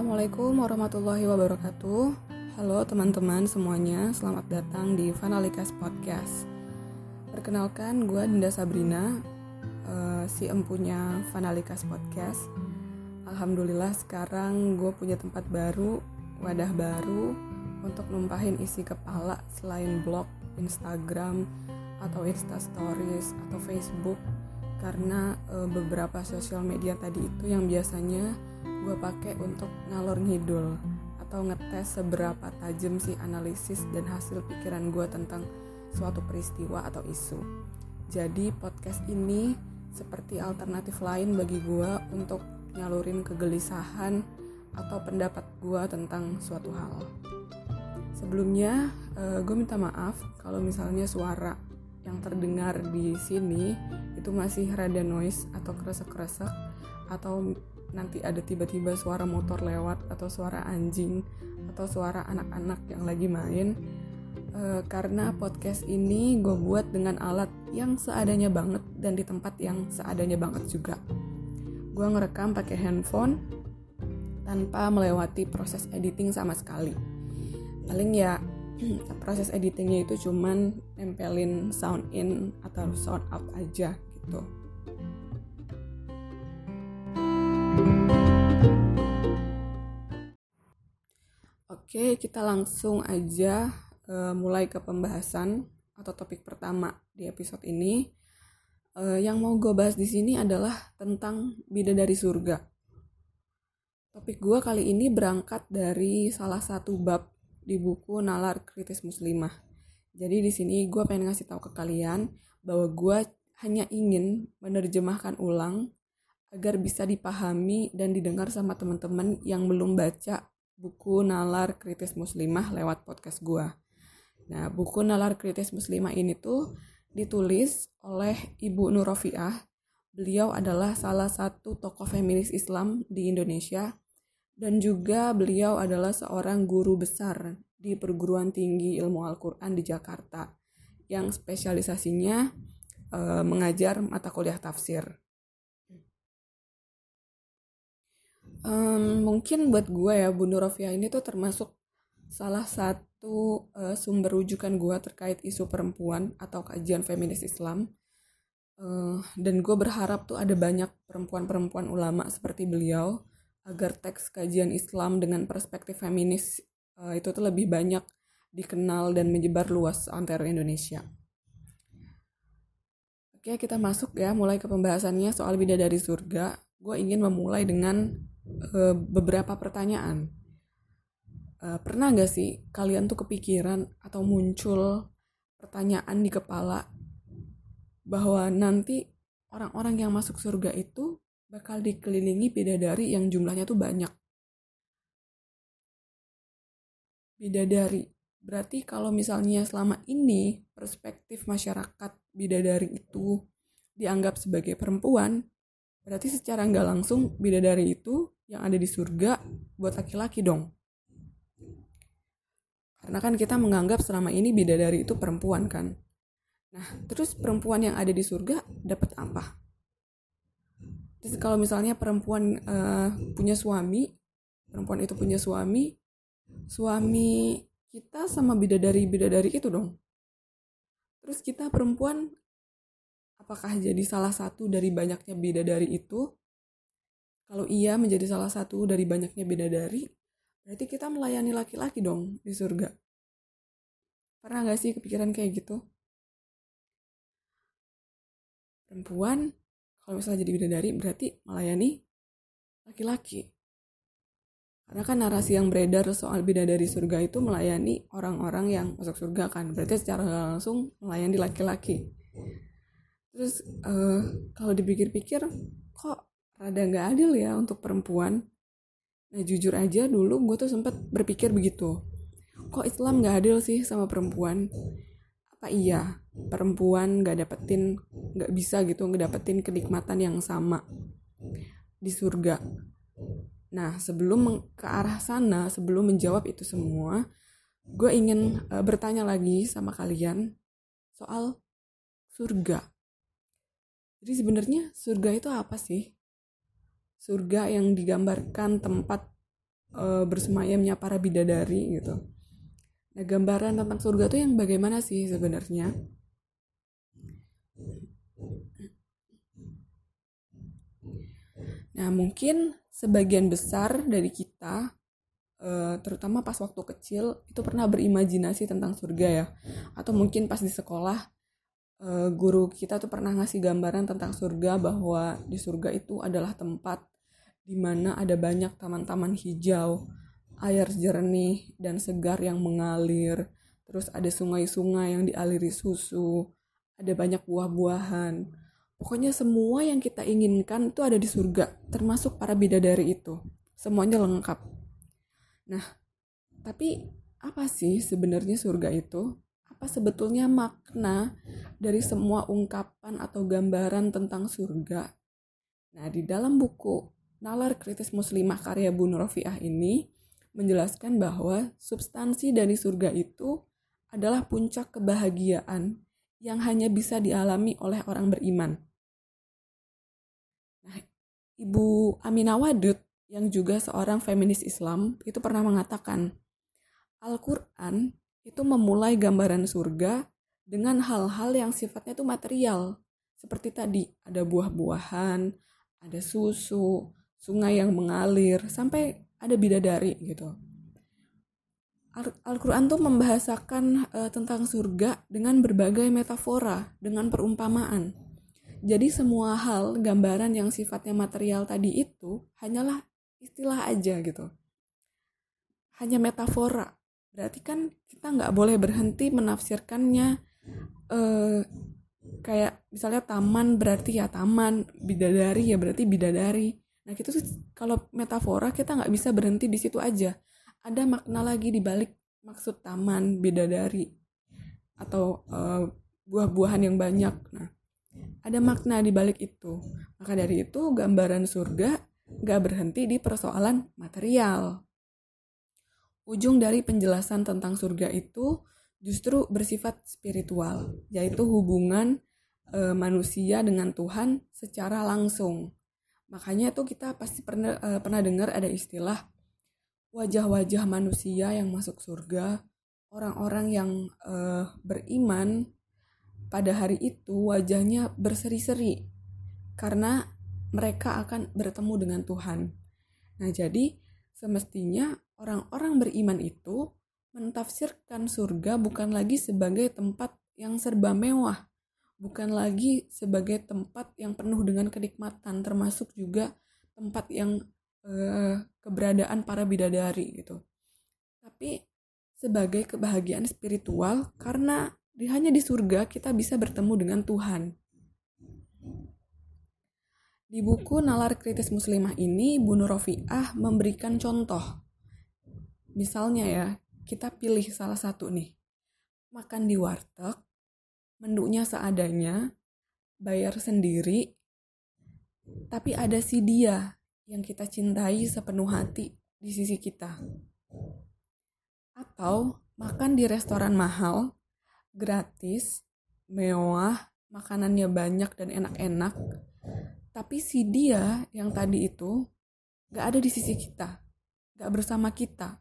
Assalamualaikum warahmatullahi wabarakatuh. Halo teman-teman semuanya, selamat datang di Vanalikas Podcast. Perkenalkan, gue Dinda Sabrina, uh, si empunya Vanalikas Podcast. Alhamdulillah sekarang gue punya tempat baru, wadah baru untuk numpahin isi kepala selain blog, Instagram, atau Insta Stories atau Facebook karena uh, beberapa sosial media tadi itu yang biasanya gue pakai untuk ngalor ngidul atau ngetes seberapa tajam sih analisis dan hasil pikiran gue tentang suatu peristiwa atau isu. Jadi podcast ini seperti alternatif lain bagi gue untuk nyalurin kegelisahan atau pendapat gue tentang suatu hal. Sebelumnya, uh, gue minta maaf kalau misalnya suara yang terdengar di sini itu masih rada noise atau kresek-kresek atau nanti ada tiba-tiba suara motor lewat atau suara anjing atau suara anak-anak yang lagi main. E, karena podcast ini gue buat dengan alat yang seadanya banget dan di tempat yang seadanya banget juga. Gue ngerekam pakai handphone tanpa melewati proses editing sama sekali. Paling ya proses editingnya itu cuman nempelin sound in atau sound out aja gitu Oke, kita langsung aja uh, mulai ke pembahasan atau topik pertama di episode ini. Uh, yang mau gue bahas di sini adalah tentang bidadari surga. Topik gue kali ini berangkat dari salah satu bab di buku Nalar Kritis Muslimah. Jadi di sini gue pengen ngasih tahu ke kalian bahwa gue hanya ingin menerjemahkan ulang agar bisa dipahami dan didengar sama teman-teman yang belum baca buku Nalar Kritis Muslimah lewat podcast gue. Nah, buku Nalar Kritis Muslimah ini tuh ditulis oleh Ibu Nurofiah. Beliau adalah salah satu tokoh feminis Islam di Indonesia dan juga beliau adalah seorang guru besar di perguruan tinggi ilmu Al-Quran di Jakarta yang spesialisasinya e, mengajar mata kuliah tafsir. Um, mungkin buat gue ya Bunda Rofia ini tuh termasuk salah satu uh, sumber rujukan gue terkait isu perempuan atau kajian feminis Islam. Uh, dan gue berharap tuh ada banyak perempuan-perempuan ulama seperti beliau agar teks kajian Islam dengan perspektif feminis uh, itu tuh lebih banyak dikenal dan menyebar luas antara Indonesia. Oke, kita masuk ya mulai ke pembahasannya soal bidadari surga. Gue ingin memulai dengan uh, beberapa pertanyaan. Uh, pernah gak sih kalian tuh kepikiran atau muncul pertanyaan di kepala bahwa nanti orang-orang yang masuk surga itu bakal dikelilingi bidadari yang jumlahnya tuh banyak. Bidadari. Berarti kalau misalnya selama ini perspektif masyarakat bidadari itu dianggap sebagai perempuan, berarti secara nggak langsung bidadari itu yang ada di surga buat laki-laki dong. Karena kan kita menganggap selama ini bidadari itu perempuan kan. Nah, terus perempuan yang ada di surga dapat apa? Terus kalau misalnya perempuan uh, punya suami, perempuan itu punya suami, suami kita sama bidadari-bidadari itu dong. Terus kita perempuan apakah jadi salah satu dari banyaknya bidadari itu? Kalau iya menjadi salah satu dari banyaknya bidadari, berarti kita melayani laki-laki dong di surga. Pernah gak sih kepikiran kayak gitu? Perempuan kalau misalnya jadi bidadari berarti melayani laki-laki karena kan narasi yang beredar soal bidadari surga itu melayani orang-orang yang masuk surga kan berarti secara langsung melayani laki-laki terus uh, kalau dipikir-pikir kok rada nggak adil ya untuk perempuan? Nah jujur aja dulu gue tuh sempat berpikir begitu. Kok Islam nggak adil sih sama perempuan? Apa iya? Perempuan nggak dapetin nggak bisa gitu nggak dapetin kenikmatan yang sama di surga. Nah sebelum ke arah sana sebelum menjawab itu semua gue ingin uh, bertanya lagi sama kalian soal surga jadi sebenarnya surga itu apa sih surga yang digambarkan tempat uh, bersemayamnya para bidadari gitu. Nah, gambaran tentang surga itu yang bagaimana sih sebenarnya? Nah, mungkin sebagian besar dari kita, uh, terutama pas waktu kecil, itu pernah berimajinasi tentang surga ya. Atau mungkin pas di sekolah, uh, guru kita tuh pernah ngasih gambaran tentang surga bahwa di surga itu adalah tempat di mana ada banyak taman-taman hijau, air jernih dan segar yang mengalir. Terus ada sungai-sungai yang dialiri susu, ada banyak buah-buahan. Pokoknya semua yang kita inginkan itu ada di surga, termasuk para bidadari itu. Semuanya lengkap. Nah, tapi apa sih sebenarnya surga itu? Apa sebetulnya makna dari semua ungkapan atau gambaran tentang surga? Nah, di dalam buku Nalar Kritis Muslimah karya Bu Rofiah ini, menjelaskan bahwa substansi dari surga itu adalah puncak kebahagiaan yang hanya bisa dialami oleh orang beriman. Nah, Ibu Aminah Wadud yang juga seorang feminis Islam itu pernah mengatakan Al-Quran itu memulai gambaran surga dengan hal-hal yang sifatnya itu material. Seperti tadi, ada buah-buahan, ada susu, sungai yang mengalir, sampai ada bidadari gitu. Al-Quran tuh membahasakan uh, tentang surga dengan berbagai metafora, dengan perumpamaan. Jadi semua hal, gambaran yang sifatnya material tadi itu hanyalah istilah aja gitu. Hanya metafora. Berarti kan kita nggak boleh berhenti menafsirkannya uh, kayak misalnya taman berarti ya taman, bidadari ya berarti bidadari. Nah sih kalau metafora kita nggak bisa berhenti di situ aja. Ada makna lagi di balik maksud taman bidadari atau uh, buah-buahan yang banyak. Nah ada makna di balik itu. Maka dari itu gambaran surga nggak berhenti di persoalan material. Ujung dari penjelasan tentang surga itu justru bersifat spiritual, yaitu hubungan e, manusia dengan Tuhan secara langsung Makanya tuh kita pasti pernah uh, pernah dengar ada istilah wajah-wajah manusia yang masuk surga, orang-orang yang uh, beriman pada hari itu wajahnya berseri-seri karena mereka akan bertemu dengan Tuhan. Nah, jadi semestinya orang-orang beriman itu mentafsirkan surga bukan lagi sebagai tempat yang serba mewah, bukan lagi sebagai tempat yang penuh dengan kenikmatan termasuk juga tempat yang eh, keberadaan para bidadari gitu. Tapi sebagai kebahagiaan spiritual karena di, hanya di surga kita bisa bertemu dengan Tuhan. Di buku Nalar Kritis Muslimah ini Bu Nurofiah memberikan contoh misalnya ya kita pilih salah satu nih makan di warteg menduknya seadanya, bayar sendiri, tapi ada si dia yang kita cintai sepenuh hati di sisi kita. Atau makan di restoran mahal, gratis, mewah, makanannya banyak dan enak-enak, tapi si dia yang tadi itu gak ada di sisi kita, gak bersama kita.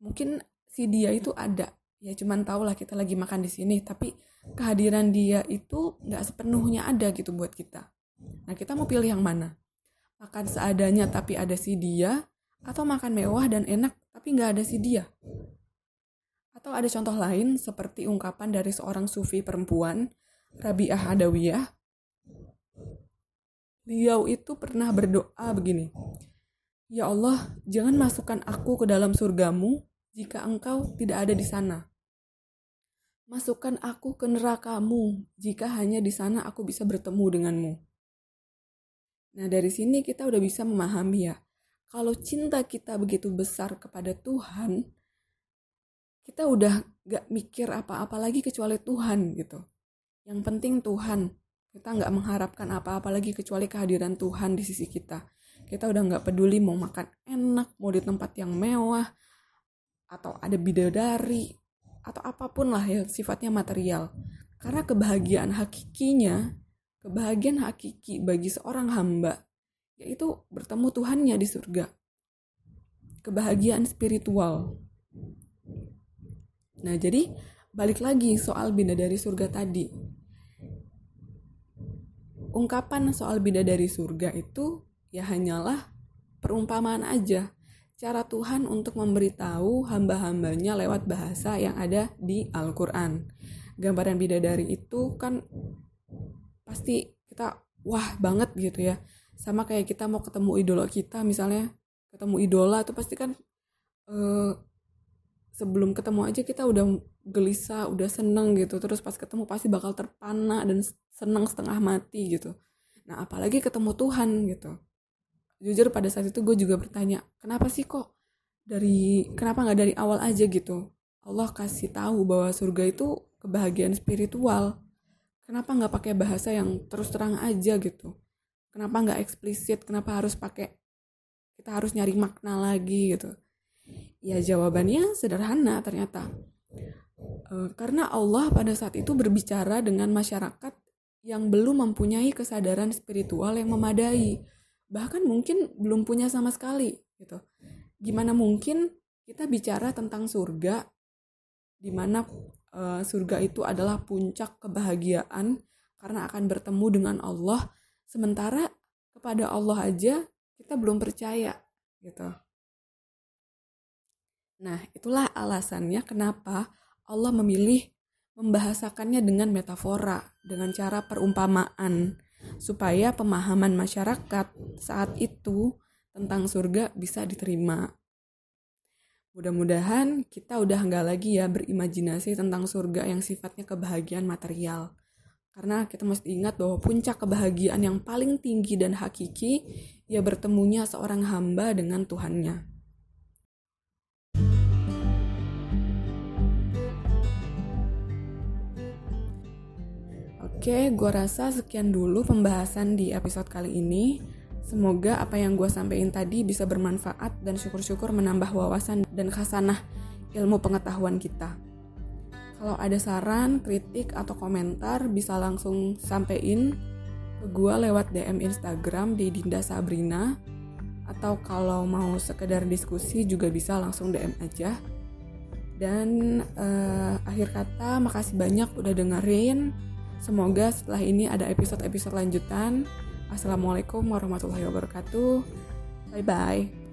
Mungkin si dia itu ada, ya cuman tau lah kita lagi makan di sini, tapi kehadiran dia itu nggak sepenuhnya ada gitu buat kita. Nah kita mau pilih yang mana? Makan seadanya tapi ada si dia, atau makan mewah dan enak tapi nggak ada si dia? Atau ada contoh lain seperti ungkapan dari seorang sufi perempuan, Rabi'ah Adawiyah. Beliau itu pernah berdoa begini, Ya Allah, jangan masukkan aku ke dalam surgamu jika engkau tidak ada di sana. Masukkan aku ke nerakamu, jika hanya di sana aku bisa bertemu denganmu. Nah, dari sini kita udah bisa memahami ya, kalau cinta kita begitu besar kepada Tuhan, kita udah gak mikir apa-apa lagi kecuali Tuhan gitu. Yang penting Tuhan, kita nggak mengharapkan apa-apa lagi kecuali kehadiran Tuhan di sisi kita. Kita udah nggak peduli mau makan enak, mau di tempat yang mewah, atau ada bidadari, atau apa pun lah yang sifatnya material. Karena kebahagiaan hakikinya, kebahagiaan hakiki bagi seorang hamba, yaitu bertemu Tuhannya di surga. kebahagiaan spiritual. Nah, jadi balik lagi soal bidadari surga tadi. Ungkapan soal bidadari surga itu ya hanyalah perumpamaan aja. Cara Tuhan untuk memberitahu hamba-hambanya lewat bahasa yang ada di Al-Quran. Gambaran bidadari itu kan pasti kita wah banget gitu ya. Sama kayak kita mau ketemu idola kita misalnya ketemu idola itu pasti kan uh, sebelum ketemu aja kita udah gelisah, udah seneng gitu. Terus pas ketemu pasti bakal terpana dan seneng setengah mati gitu. Nah apalagi ketemu Tuhan gitu. Jujur pada saat itu gue juga bertanya, kenapa sih kok dari kenapa nggak dari awal aja gitu? Allah kasih tahu bahwa surga itu kebahagiaan spiritual. Kenapa nggak pakai bahasa yang terus terang aja gitu? Kenapa nggak eksplisit? Kenapa harus pakai kita harus nyari makna lagi gitu ya jawabannya sederhana ternyata e, karena Allah pada saat itu berbicara dengan masyarakat yang belum mempunyai kesadaran spiritual yang memadai bahkan mungkin belum punya sama sekali gitu gimana mungkin kita bicara tentang surga di mana uh, surga itu adalah puncak kebahagiaan karena akan bertemu dengan Allah sementara kepada Allah aja kita belum percaya gitu. Nah, itulah alasannya kenapa Allah memilih membahasakannya dengan metafora, dengan cara perumpamaan, supaya pemahaman masyarakat saat itu tentang surga bisa diterima. Mudah-mudahan kita udah nggak lagi ya berimajinasi tentang surga yang sifatnya kebahagiaan material. Karena kita mesti ingat bahwa puncak kebahagiaan yang paling tinggi dan hakiki ia bertemunya seorang hamba dengan Tuhannya. Oke, gue rasa sekian dulu pembahasan di episode kali ini. Semoga apa yang gue sampaikan tadi bisa bermanfaat dan syukur-syukur menambah wawasan dan khasanah ilmu pengetahuan kita. Kalau ada saran, kritik, atau komentar bisa langsung sampein ke gue lewat DM Instagram di Dinda Sabrina atau kalau mau sekedar diskusi juga bisa langsung DM aja. Dan uh, akhir kata makasih banyak udah dengerin. Semoga setelah ini ada episode-episode lanjutan. Assalamualaikum warahmatullahi wabarakatuh. Bye bye.